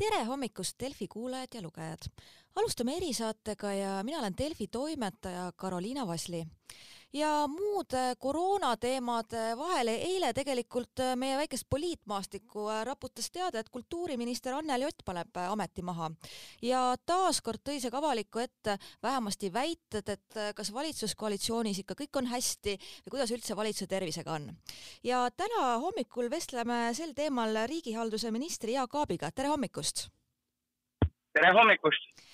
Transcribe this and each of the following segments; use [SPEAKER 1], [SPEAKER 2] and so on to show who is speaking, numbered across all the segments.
[SPEAKER 1] tere hommikust, Delfi kuulajad ja lugejad! alustame erisaatega ja mina olen Delfi toimetaja Karoliina Vasli ja muude koroonateemade vahele eile tegelikult äh, meie väikest poliitmaastikku äh, raputas teade, et kultuuriminister Anneli Ott paneb äh, ameti maha ja taaskord tõi see ka avaliku ette vähemasti väited, et kas valitsuskoalitsioonis ikka kõik on hästi või kuidas üldse valitsuse tervisega on. ja täna hommikul vestleme sel teemal riigihalduse ministri Jaak Aabiga, tere hommikust!
[SPEAKER 2] tere hommikust!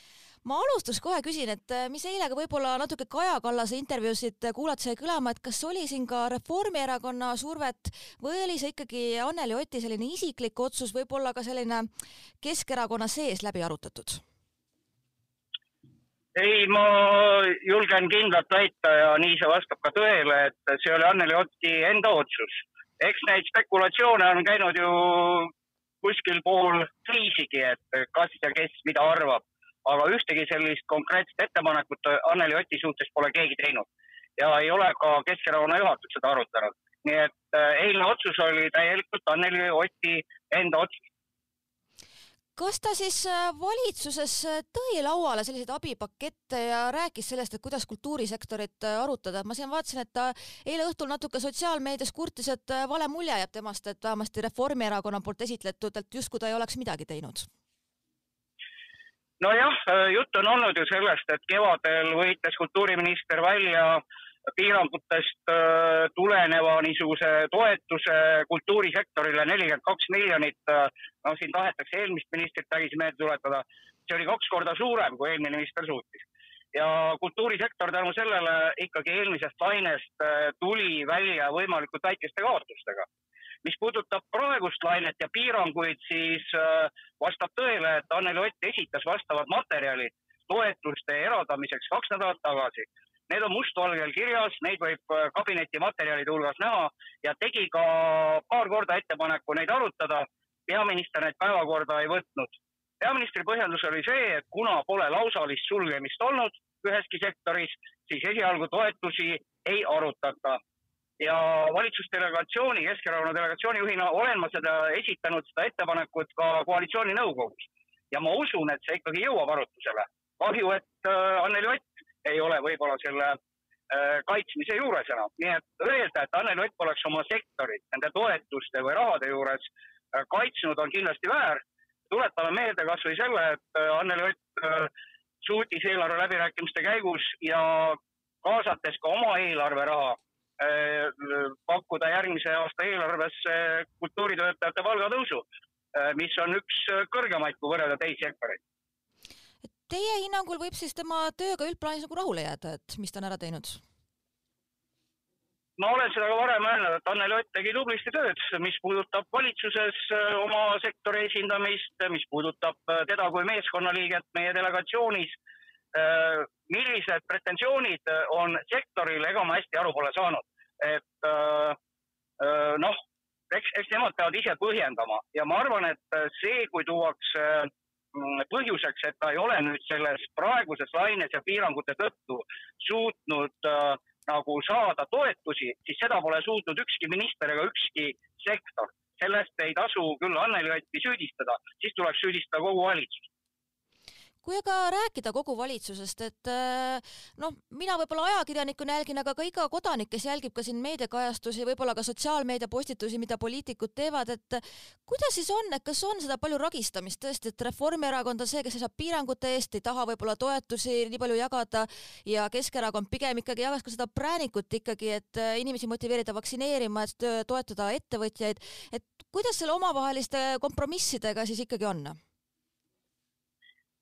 [SPEAKER 1] Ma alustuseks kohe küsin, et äh, mis eile ka võib-olla natuke Kaja Kallase intervjuusid äh, kuulates jäi kõlama, et kas oli siin ka Reformierakonna survet või oli see ikkagi Anneli Oti selline isiklik otsus, võib-olla ka selline Keskerakonna sees läbi arutatud?
[SPEAKER 2] ei, ma julgen kindlalt väita ja nii see vastab ka tõele, et see oli Anneli Oti enda otsus. eks neid spekulatsioone on käinud ju kuskil pool kriisigi, et kas ja kes mida arvab aga ühtegi sellist konkreetset ettepanekut Anneli Oti suhtes pole keegi teinud. Ja ei ole ka Keskerakonna juhatus seda arutanud. nii et äh, eilne otsus oli täielikult Anneli Oti enda otsus.
[SPEAKER 1] Kas ta siis äh, valitsuses äh, tõi lauale selliseid abipakette ja rääkis sellest, et kuidas kultuurisektorit arutada, ma siin vaatasin, et ta eile õhtul natuke sotsiaalmeedias kurtis, et vale mulje jääb temast, et vähemasti Reformierakonna poolt esitletud, et justkui ta ei oleks midagi teinud
[SPEAKER 2] nojah, äh, jutt on olnud ju sellest, et kevadel võitles kultuuriminister välja piirangutest äh, tuleneva niisuguse toetuse kultuurisektorile nelikümmend kaks miljonit. Äh, noh, siin tahetakse eelmist ministrit vägisi meelde tuletada. see oli kaks korda suurem, kui eelmine minister suutis. ja kultuurisektor tänu sellele ikkagi eelmisest lainest tuli välja võimalikult väikeste kaotustega mis puudutab praegust lainet ja piiranguid, siis äh, vastab tõele, et Anneli Ott esitas vastavad materjalid toetuste eraldamiseks kaks nädalat tagasi. Need on mustvalgel kirjas, neid võib äh, kabineti materjalide hulgas näha ja tegi ka paar korda ettepaneku neid arutada. peaminister neid päevakorda ei võtnud. peaministri põhjendus oli see, et kuna pole lausalist sulgemist olnud üheski sektoris, siis esialgu toetusi ei arutata ja valitsusdelegatsiooni, Keskerakonna delegatsiooni juhina olen ma seda esitanud, seda ettepanekut ka koalitsiooninõukogus. ja ma usun, et see ikkagi jõuab arutusele. kahju, et äh, Anneli Ott ei ole võib-olla selle äh, kaitsmise juures enam, nii et öelda, et Anneli Ott poleks oma sektorit nende toetuste või rahade juures äh, kaitsnud, on kindlasti väär. tuletame meelde kas või selle, et Anneli Ott suutis eelarve läbirääkimiste käigus ja kaasates ka oma eelarveraha pakkuda järgmise aasta eelarvesse kultuuritöötajate palgatõusu, äh, mis on üks kõrgemaid, kui võrrelda teisi sektoreid.
[SPEAKER 1] Teie hinnangul võib siis tema tööga üldplaanis nagu rahule jääda, et mis ta on ära teinud?
[SPEAKER 2] ma olen seda ka varem öelnud, et Anneli Ott tegi tublisti tööd, mis puudutab valitsuses äh, oma sektori esindamist, mis puudutab teda kui meeskonnaliiget meie delegatsioonis Äh, millised pretensioonid on sektoril, ega ma hästi aru pole saanud. et äh, äh, noh, eks, eks nemad peavad ise põhjendama ja ma arvan, et see, kui tuuakse mm, põhjuseks, et ta ei ole nüüd selles praeguses laines ja piirangute tõttu suutnud äh, nagu saada toetusi, siis seda pole suutnud ükski minister ega ükski sektor. sellest ei tasu küll Anneli Otti süüdistada, siis tuleks süüdistada kogu valitsust
[SPEAKER 1] kui aga rääkida kogu valitsusest, et äh, noh, mina võib-olla ajakirjanikuna jälgin, aga ka iga kodanik, kes jälgib ka siin meediakajastusi, võib-olla ka sotsiaalmeedia postitusi, mida poliitikud teevad, et kuidas siis on, et kas on seda palju ragistamist tõesti, et Reformierakond on see, kes seisab piirangute eest, ei taha võib-olla toetusi nii palju jagada ja Keskerakond pigem ikkagi jagas ka seda präänikut ikkagi, et äh, inimesi motiveerida vaktsineerima, et toetada ettevõtjaid, et kuidas selle omavaheliste kompromissidega siis ikkagi on?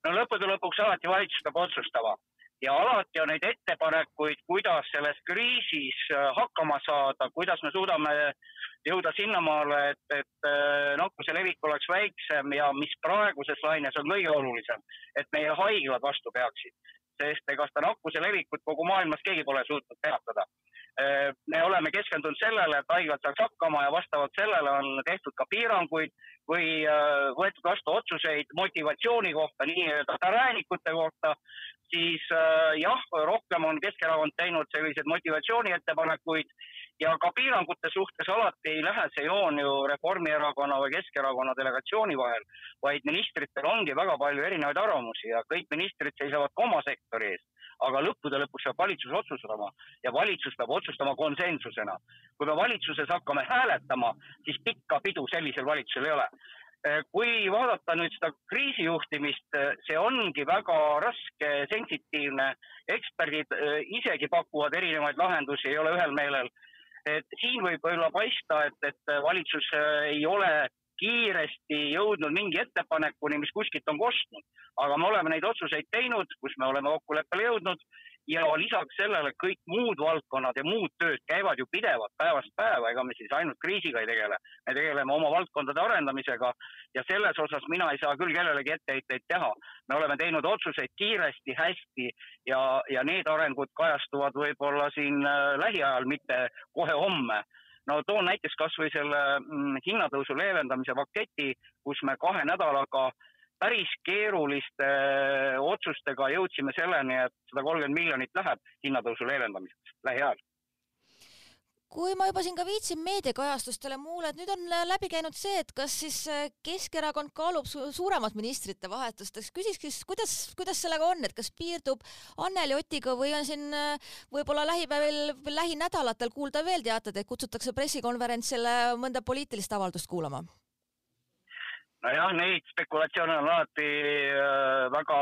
[SPEAKER 2] No lõppude lõpuks alati valitsus peab otsustama ja alati on neid ettepanekuid, kuidas selles kriisis äh, hakkama saada, kuidas me suudame jõuda sinnamaale, et, et äh, nakkuse levik oleks väiksem ja mis praeguses laines on kõige olulisem, et meie haiglad vastu peaksid. sest ega seda nakkuse levikut kogu maailmas keegi pole suutnud peatada. Äh, me oleme keskendunud sellele, et haiglad saaks hakkama ja vastavalt sellele on tehtud ka piiranguid või äh, võetud vastu otsuseid motivatsiooni kohta, nii-öelda präänikute kohta, siis äh, jah, rohkem on Keskerakond teinud selliseid motivatsiooniettepanekuid ja ka piirangute suhtes alati ei lähe see joon ju Reformierakonna või Keskerakonna delegatsiooni vahel, vaid ministritel ongi väga palju erinevaid arvamusi ja kõik ministrid seisavad ka oma sektori eest aga lõppude lõpuks peab valitsus otsustama ja valitsus peab otsustama konsensusena. kui me valitsuses hakkame hääletama, siis pikka pidu sellisel valitsusel ei ole. kui vaadata nüüd seda kriisijuhtimist, see ongi väga raske, sensitiivne, eksperdid eh, isegi pakuvad erinevaid lahendusi, ei ole ühel meelel et siin võib võib-olla paista, et, et valitsus äh, ei ole kiiresti jõudnud mingi ettepanekuni, mis kuskilt on kostnud. aga me oleme neid otsuseid teinud, kus me oleme kokkuleppele jõudnud ja lisaks sellele kõik muud valdkonnad ja muud tööd käivad ju pidevalt päevast päeva, ega me siis ainult kriisiga ei tegele. me tegeleme oma valdkondade arendamisega ja selles osas mina ei saa küll kellelegi etteheiteid teha. me oleme teinud otsuseid kiiresti, hästi ja, ja need arengud kajastuvad võib-olla siin äh, lähiajal, mitte kohe homme no toon näiteks kasvõi selle mm, hinnatõusu leevendamise paketi, kus me kahe nädalaga päris keeruliste äh, otsustega jõudsime selleni, et sada kolmkümmend miljonit läheb hinnatõusu leevendamiseks lähiajal
[SPEAKER 1] kui ma juba siin ka viitsin meediakajastustele muule, et nüüd on äh, läbi käinud see, et kas siis äh, Keskerakond kaalub su suuremat ministrite vahetust, eks küsiks siis, kuidas, kuidas sellega on, et kas piirdub Anneli Otiga või on siin võib-olla lähipäevil, lähinädalatel kuulda veel teateid, et kutsutakse pressikonverentsile mõnda poliitilist avaldust kuulama?
[SPEAKER 2] Nojah, neid spekulatsioone on alati äh, väga,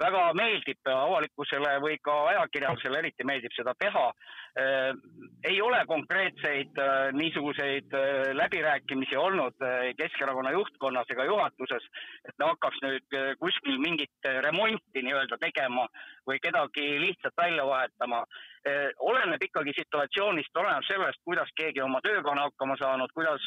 [SPEAKER 2] väga meeldib avalikkusele või ka ajakirjandusele eriti meeldib seda teha. Äh, ei ole konkreetseid äh, niisuguseid läbirääkimisi olnud Keskerakonna juhtkonnas ega juhatuses, et me hakkaks nüüd kuskil mingit remonti nii-öelda tegema või kedagi lihtsalt välja vahetama oleneb ikkagi situatsioonist, oleneb sellest, kuidas keegi oma tööga on hakkama saanud, kuidas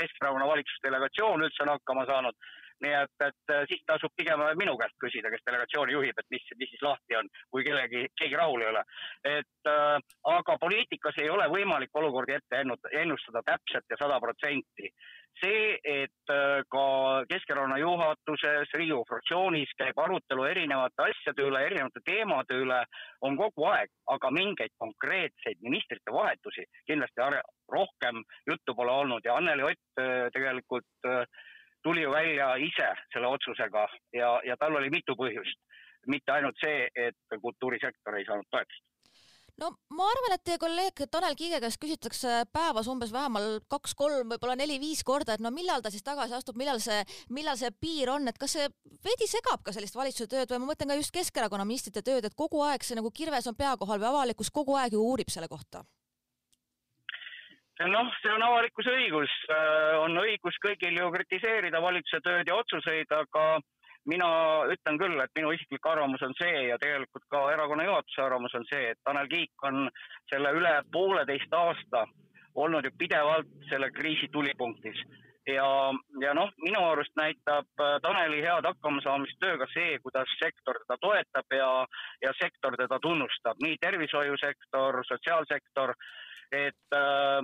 [SPEAKER 2] Keskerakonna valitsusdelegatsioon üldse on hakkama saanud. nii et, et siis tasub pigem minu käest küsida, kes delegatsiooni juhib, et mis, mis siis lahti on, kui kellegi, keegi rahul ei ole. et äh, aga poliitikas ei ole võimalik olukordi ette ennustada täpselt ja sada protsenti see, et äh, ka Keskerakonna juhatuses, Riigikogu fraktsioonis käib arutelu erinevate asjade üle, erinevate teemade üle, on kogu aeg, aga mingeid konkreetseid ministrite vahetusi kindlasti rohkem juttu pole olnud ja Anneli Ott äh, tegelikult äh, tuli ju välja ise selle otsusega ja, ja tal oli mitu põhjust, mitte ainult see, et kultuurisektor ei saanud toetust
[SPEAKER 1] no ma arvan, et teie kolleeg Tanel Kiige käest küsitakse päevas umbes vähemalt kaks-kolm, võib-olla neli-viis korda, et no millal ta siis tagasi astub, millal see, millal see piir on, et kas see veidi segab ka sellist valitsuse tööd või ma mõtlen ka just Keskerakonna ministrite tööd, et kogu aeg see nagu kirves on pea kohal või avalikkus kogu aeg ju uurib selle kohta?
[SPEAKER 2] Noh, see on avalikkuse õigus, äh, on õigus kõigil ju kritiseerida valitsuse tööd ja otsuseid, aga mina ütlen küll, et minu isiklik arvamus on see ja tegelikult ka erakonna juhatuse arvamus on see, et Tanel Kiik on selle üle pooleteist aasta olnud ju pidevalt selle kriisi tulipunktis. Ja, ja noh, minu arust näitab äh, Taneli head hakkamasaamist tööga see, kuidas sektor teda toetab ja, ja sektor teda tunnustab, nii tervishoiusektor, sotsiaalsektor et äh,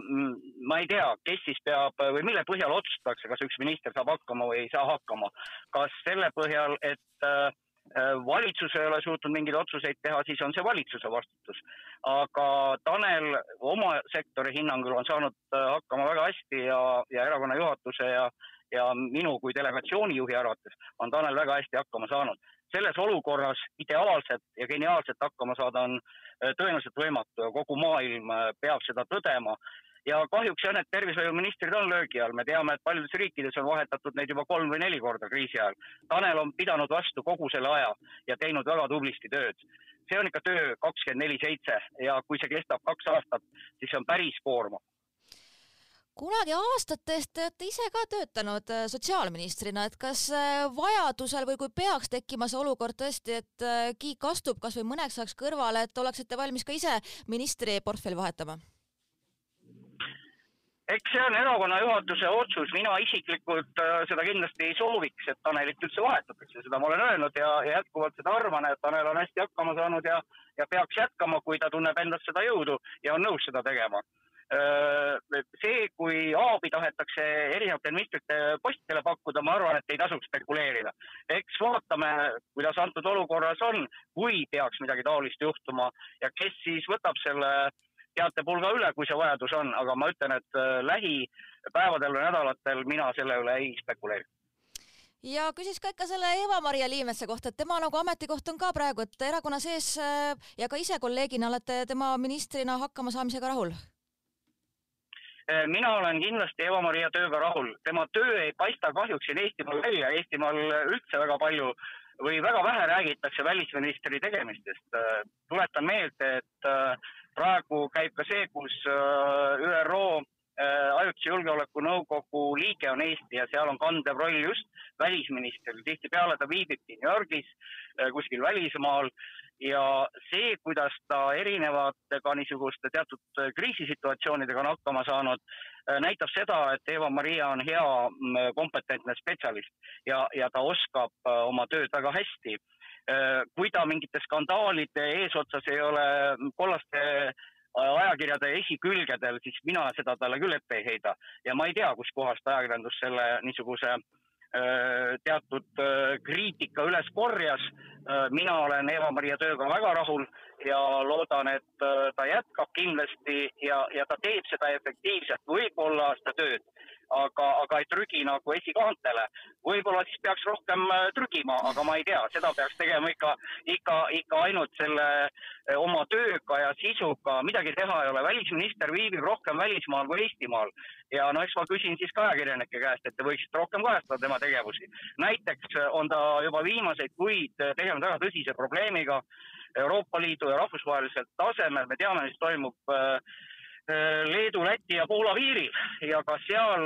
[SPEAKER 2] ma ei tea, kes siis peab või mille põhjal otsustatakse, kas üks minister saab hakkama või ei saa hakkama. kas selle põhjal, et äh, valitsus ei ole suutnud mingeid otsuseid teha, siis on see valitsuse vastutus. aga Tanel oma sektori hinnangul on saanud äh, hakkama väga hästi ja, ja erakonna juhatuse ja, ja minu kui delegatsiooni juhi arvates on Tanel väga hästi hakkama saanud. Selles olukorras ideaalselt ja geniaalselt hakkama saada on Äh, tõenäoliselt võimatu ja kogu maailm äh, peab seda tõdema. ja kahjuks jah, need tervishoiuministrid on löögi all, me teame, et paljudes riikides on vahetatud neid juba kolm või neli korda kriisi ajal. Tanel on pidanud vastu kogu selle aja ja teinud väga tublisti tööd. see on ikka töö kakskümmend neli seitse ja kui see kestab kaks aastat, siis see on päris koormav
[SPEAKER 1] kunagi aastate eest te olete ise ka töötanud äh, sotsiaalministrina, et kas äh, vajadusel või kui peaks tekkima see olukord tõesti, et äh, Kiik astub kas või mõneks ajaks kõrvale, et oleksite valmis ka ise ministri portfelli vahetama?
[SPEAKER 2] eks see on erakonna juhatuse otsus, mina isiklikult seda kindlasti ei sooviks, et Tanelit üldse vahetatakse, seda ma olen öelnud ja, ja jätkuvalt seda arvan, et Tanel on hästi hakkama saanud ja, ja peaks jätkama, kui ta tunneb endas seda jõudu ja on nõus seda tegema see, kui haabi tahetakse erinevate ministrite postidele pakkuda, ma arvan, et ei tasuks spekuleerida. eks vaatame, kuidas antud olukorras on, kui peaks midagi taolist juhtuma ja kes siis võtab selle teatepulga üle, kui see vajadus on, aga ma ütlen, et lähipäevadel või nädalatel mina selle üle ei spekuleeri.
[SPEAKER 1] Ja küsis ka ikka selle Eva-Maria Liimetsa kohta, et tema nagu ametikoht on ka praegu, et erakonna sees ja ka ise kolleegina olete tema ministrina hakkama saamisega rahul
[SPEAKER 2] mina olen kindlasti Eva-Maria tööga rahul, tema töö ei paista kahjuks siin Eestimaal välja, Eestimaal üldse väga palju või väga vähe räägitakse välisministri tegemistest. Eh, tuletan meelde, et eh, praegu käib ka see, kus ÜRO ajutise julgeoleku nõukogu liige on Eesti ja seal on kandev roll just välisministril, tihtipeale ta viibibki New Yorgis, kuskil välismaal ja see, kuidas ta erinevate ka niisuguste teatud kriisisituatsioonidega on hakkama saanud, äh, näitab seda, et Eva-Maria on hea mm, kompetentne spetsialist ja, ja ta oskab äh, oma tööd väga hästi. Äh, kui ta mingite skandaalide eesotsas ei ole kollaste ajakirjade esikülgedel, siis mina seda talle küll ette ei heida ja ma ei tea, kuskohast ajakirjandus selle niisuguse teatud kriitika üles korjas. Mina olen Eva-Maria tööga väga rahul ja loodan, et ta jätkab kindlasti ja, ja ta teeb seda efektiivselt, võib-olla seda tööd, aga, aga ei trügi nagu esikaantele. võib-olla siis peaks rohkem trügima, aga ma ei tea, seda peaks tegema ikka, ikka, ikka ainult selle oma tööga ja sisuga, midagi teha ei ole. välisminister viibib rohkem välismaal kui Eestimaal ja no eks ma küsin siis ka ajakirjanike käest, et te võiksite rohkem kajastada tema tegevusi. näiteks äh, on ta juba viimaseid kuid äh, tegelenud väga tõsise probleemiga Euroopa Liidu ja rahvusvahelisel tasemel, me teame, mis toimub äh, Leedu, Läti ja Poola piiril. Ja ka seal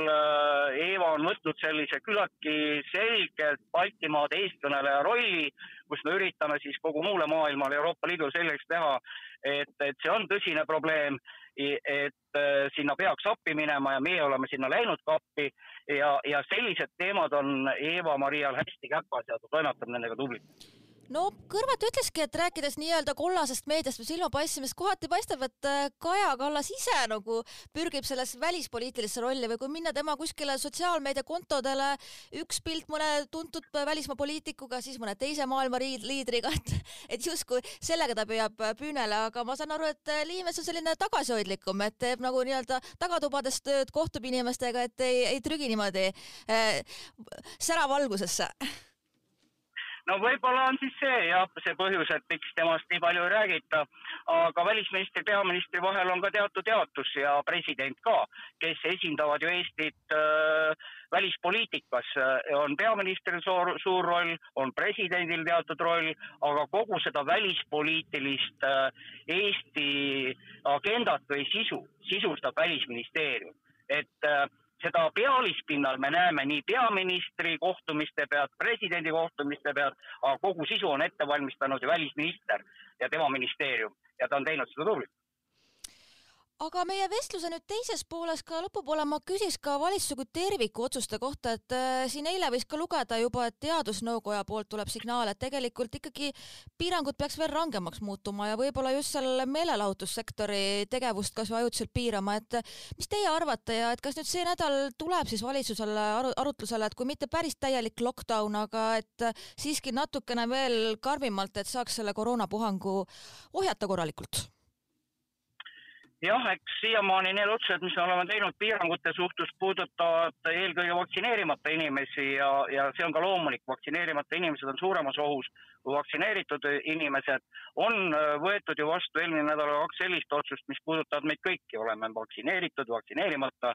[SPEAKER 2] Eeva on võtnud sellise küllaltki selgelt Baltimaade eestkõneleja rolli, kus me üritame siis kogu muule maailmale Euroopa Liidule selgeks teha, et, et see on tõsine probleem et äh, sinna peaks appi minema ja meie oleme sinna läinud ka appi. Ja, ja sellised teemad on Eva-Marial hästi käpas ja ta toimetab nendega tublilt
[SPEAKER 1] no Kõrvat ütleski, et rääkides nii-öelda kollasest meediast või silmapaistmisest, kohati paistab, et äh, Kaja Kallas ise nagu pürgib selles välispoliitilisse rolli või kui minna tema kuskile sotsiaalmeediakontodele, üks pilt mõne tuntud välismaa poliitikuga, siis mõne teise maailma liidriga, et, et justkui sellega ta püüab püünele, aga ma saan aru, et Liimes on selline tagasihoidlikum, et teeb nagu nii-öelda tagatubades tööd, kohtub inimestega, et ei, ei trügi niimoodi äh, säravalgusesse
[SPEAKER 2] no võib-olla on siis see jah, see põhjus, et miks temast nii palju ei räägita, aga välisministri, peaministri vahel on ka teatud jaotus ja president ka, kes esindavad ju Eestit äh, välispoliitikas, on peaministril suur, suur roll, on presidendil teatud roll, aga kogu seda välispoliitilist äh, Eesti agendat või sisu sisustab Välisministeerium, et äh, seda pealispinnal me näeme nii peaministri kohtumiste pealt, presidendi kohtumiste pealt, aga kogu sisu on ette valmistanud ju välisminister ja tema ministeerium ja ta on teinud seda tublilt
[SPEAKER 1] aga meie vestluse nüüd teises pooles ka lõpupoole ma küsiks ka valitsuse kui terviku otsuste kohta, et äh, siin eile võis ka lugeda juba, et teadusnõukoja poolt tuleb signaal, et tegelikult ikkagi piirangud peaks veel rangemaks muutuma ja võib-olla just seal meelelahutussektori tegevust kas või ajutiselt piirama, et mis teie arvate ja et kas nüüd see nädal tuleb siis valitsusele aru, arutlusele, et kui mitte päris täielik lockdown, aga et siiski natukene veel karmimalt, et saaks selle koroonapuhangu ohjata korralikult
[SPEAKER 2] jah, eks siiamaani need otsused, mis me oleme teinud piirangute suhtes, puudutavad eelkõige vaktsineerimata inimesi ja, ja see on ka loomulik, vaktsineerimata inimesed on suuremas ohus kui vaktsineeritud inimesed. on äh, võetud ju vastu eelmine nädal kaks sellist otsust, mis puudutavad meid kõiki, oleme vaktsineeritud, vaktsineerimata,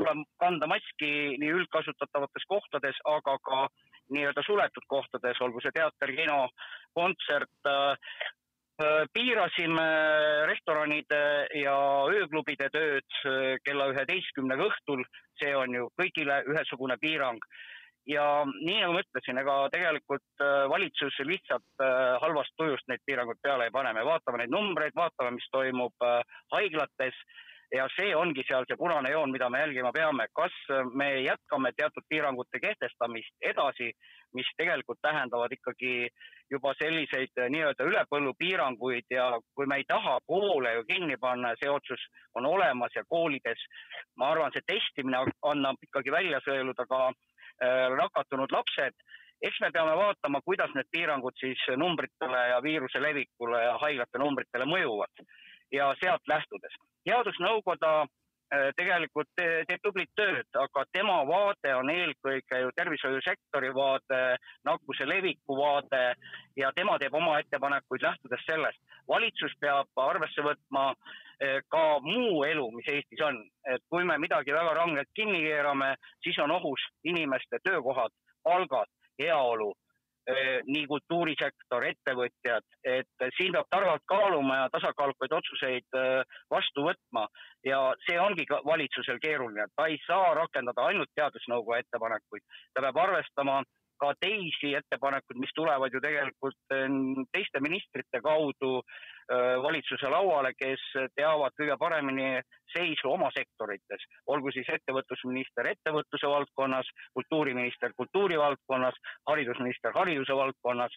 [SPEAKER 2] tuleb kanda maski nii üldkasutatavates kohtades, aga ka nii-öelda suletud kohtades, olgu see teater, kino, kontsert, äh, piirasime restoranide ja ööklubide tööd äh, kella üheteistkümnega õhtul, see on ju kõigile ühesugune piirang. ja nii nagu ma ütlesin, ega tegelikult äh, valitsus lihtsalt halvast tujust neid piiranguid peale ei pane, me vaatame neid numbreid, vaatame, mis toimub haiglates ja see ongi seal see punane joon, mida me jälgima peame, kas me jätkame teatud piirangute kehtestamist edasi, mis tegelikult tähendavad ikkagi juba selliseid eh, nii-öelda ülepõllupiiranguid ja kui me ei taha koole ju kinni panna, see otsus on olemas ja koolides, ma arvan, see testimine annab ikkagi välja sõeluda ka äh, nakatunud lapsed. Eks me peame vaatama, kuidas need piirangud siis numbritele ja viiruse levikule ja haiglate numbritele mõjuvad. Ja sealt lähtudes teadusnõukoda Äh, tegelikult teeb tublit tööd, aga tema vaade on eelkõige ju tervishoiusektori vaade, nakkuse leviku vaade ja tema teeb oma ettepanekuid lähtudes sellest. valitsus peab arvesse võtma äh, ka muu elu, mis Eestis on, et kui me midagi väga rangelt kinni keerame, siis on ohus inimeste töökohad, palgad, heaolu nii kultuurisektor, ettevõtjad, et siin peab targalt kaaluma ja tasakaalukaid otsuseid vastu võtma. Ja see ongi ka valitsusel keeruline, ta ei saa rakendada ainult teadusnõukoja ettepanekuid, ta peab arvestama ka teisi ettepanekuid, mis tulevad ju tegelikult teiste ministrite kaudu valitsuse lauale, kes teavad kõige paremini seisu oma sektorites, olgu siis ettevõtlusminister ettevõtluse valdkonnas, kultuuriminister kultuuri valdkonnas, haridusminister hariduse valdkonnas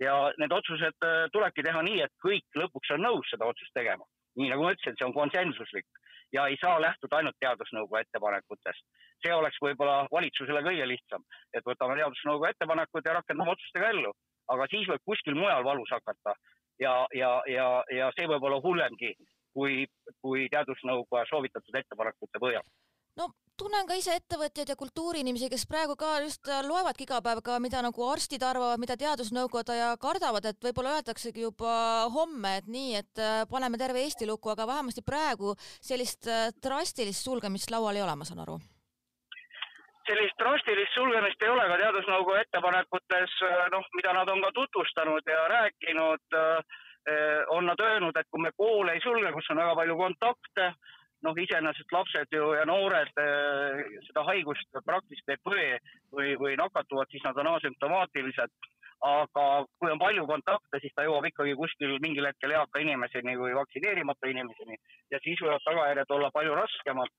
[SPEAKER 2] ja need otsused äh, tulebki teha nii, et kõik lõpuks on nõus seda otsust tegema. nii nagu ma ütlesin, see on konsensuslik ja ei saa lähtuda ainult teadusnõukoja ettepanekutest. see oleks võib-olla valitsusele kõige lihtsam, et võtame teadusnõukoja ettepanekud ja rakendame otsustega ellu, aga siis võib kuskil mujal valus hakata ja, ja, ja, ja see võib olla hullemgi kui, kui teadusnõukoja soovitatud ettepanekute põhjal.
[SPEAKER 1] No tunnen ka ise ettevõtjaid ja kultuuriinimesi, kes praegu ka just loevadki iga päev ka, mida nagu arstid arvavad, mida teadusnõukoda ja kardavad, et võib-olla öeldaksegi juba homme, et nii, et äh, paneme terve Eesti lukku, aga vähemasti praegu sellist äh, drastilist sulgemist laual ei ole, ma saan aru.
[SPEAKER 2] Sellist drastilist sulgemist ei ole ka teadusnõukoja ettepanekutes, äh, noh, mida nad on ka tutvustanud ja rääkinud Eh, on nad öelnud, et kui me koole ei sulge, kus on väga palju kontakte, noh, iseenesest lapsed ju ja noored eh, seda haigust praktiliselt ei põe või, või nakatuvad, siis nad on asümptomaatilised. aga kui on palju kontakte, siis ta jõuab ikkagi kuskil mingil hetkel eaka inimeseni või vaktsineerimata inimeseni ja siis võivad tagajärjed olla palju raskemad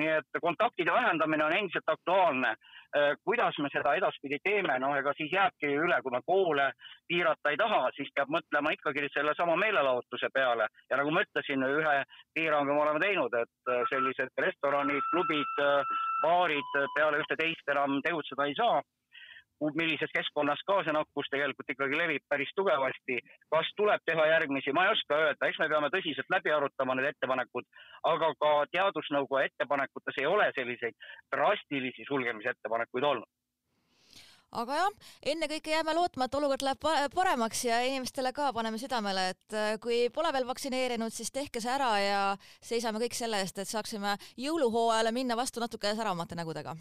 [SPEAKER 2] nii et kontaktide vähendamine on endiselt aktuaalne. Äh, kuidas me seda edaspidi teeme, noh, ega siis jääbki üle, kui me koole piirata ei taha, siis peab mõtlema ikkagi sellesama meelelahutuse peale. Ja nagu ma ütlesin, ühe piirangu me oleme teinud, et äh, sellised restoranid, klubid, äh, baarid peale ühte-teist enam tegutseda ei saa millises keskkonnas ka see nakkus tegelikult ikkagi levib päris tugevasti. kas tuleb teha järgmisi, ma ei oska öelda, eks me peame tõsiselt läbi arutama need ettepanekud, aga ka teadusnõukoja ettepanekutes ei ole selliseid drastilisi sulgemisettepanekuid olnud
[SPEAKER 1] aga jah, ennekõike jääme lootma, et olukord läheb paremaks ja inimestele ka paneme südamele, et äh, kui pole veel vaktsineerinud, siis tehke see ära ja seisame kõik selle eest, et saaksime jõuluhooajale minna vastu natuke säravamate nägudega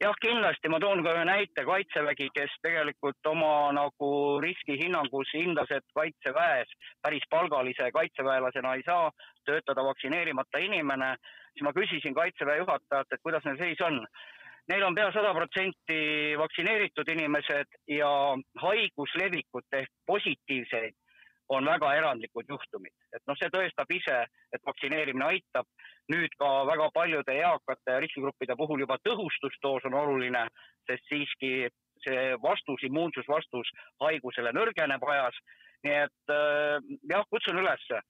[SPEAKER 2] jah, kindlasti ma toon ka ühe näite, Kaitsevägi, kes tegelikult oma nagu riskihinnangus hindas, et Kaitseväes päris palgalise kaitseväelasena ei saa töötada vaktsineerimata inimene, siis ma küsisin Kaitseväe juhatajalt, et kuidas neil seis on. Neil on pea sada protsenti vaktsineeritud inimesed ja haiguslevikut ehk positiivseid on väga erandlikud juhtumid, et noh, see tõestab ise, et vaktsineerimine aitab. nüüd ka väga paljude eakate riskigruppide puhul juba tõhustusdoos on oluline, sest siiski see vastus, immuunsusvastus haigusele nõrgeneb ajas. nii et äh, jah, kutsun üles Eh,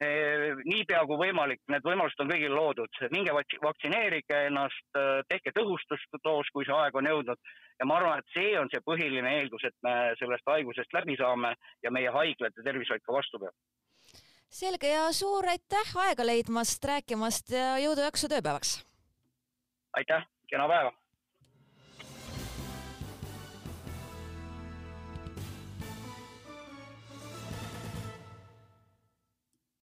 [SPEAKER 2] niipea kui võimalik, need võimalused on kõigil loodud, minge vaktsineerige ennast, eh, tehke tõhustusdoos, kui see aeg on jõudnud ja ma arvan, et see on see põhiline eeldus, et me sellest haigusest läbi saame ja meie haiglad ja tervishoid ka vastu peab.
[SPEAKER 1] selge ja suur aitäh aega leidmast, rääkimast ja jõudu-jaksu tööpäevaks!
[SPEAKER 2] aitäh, kena päeva!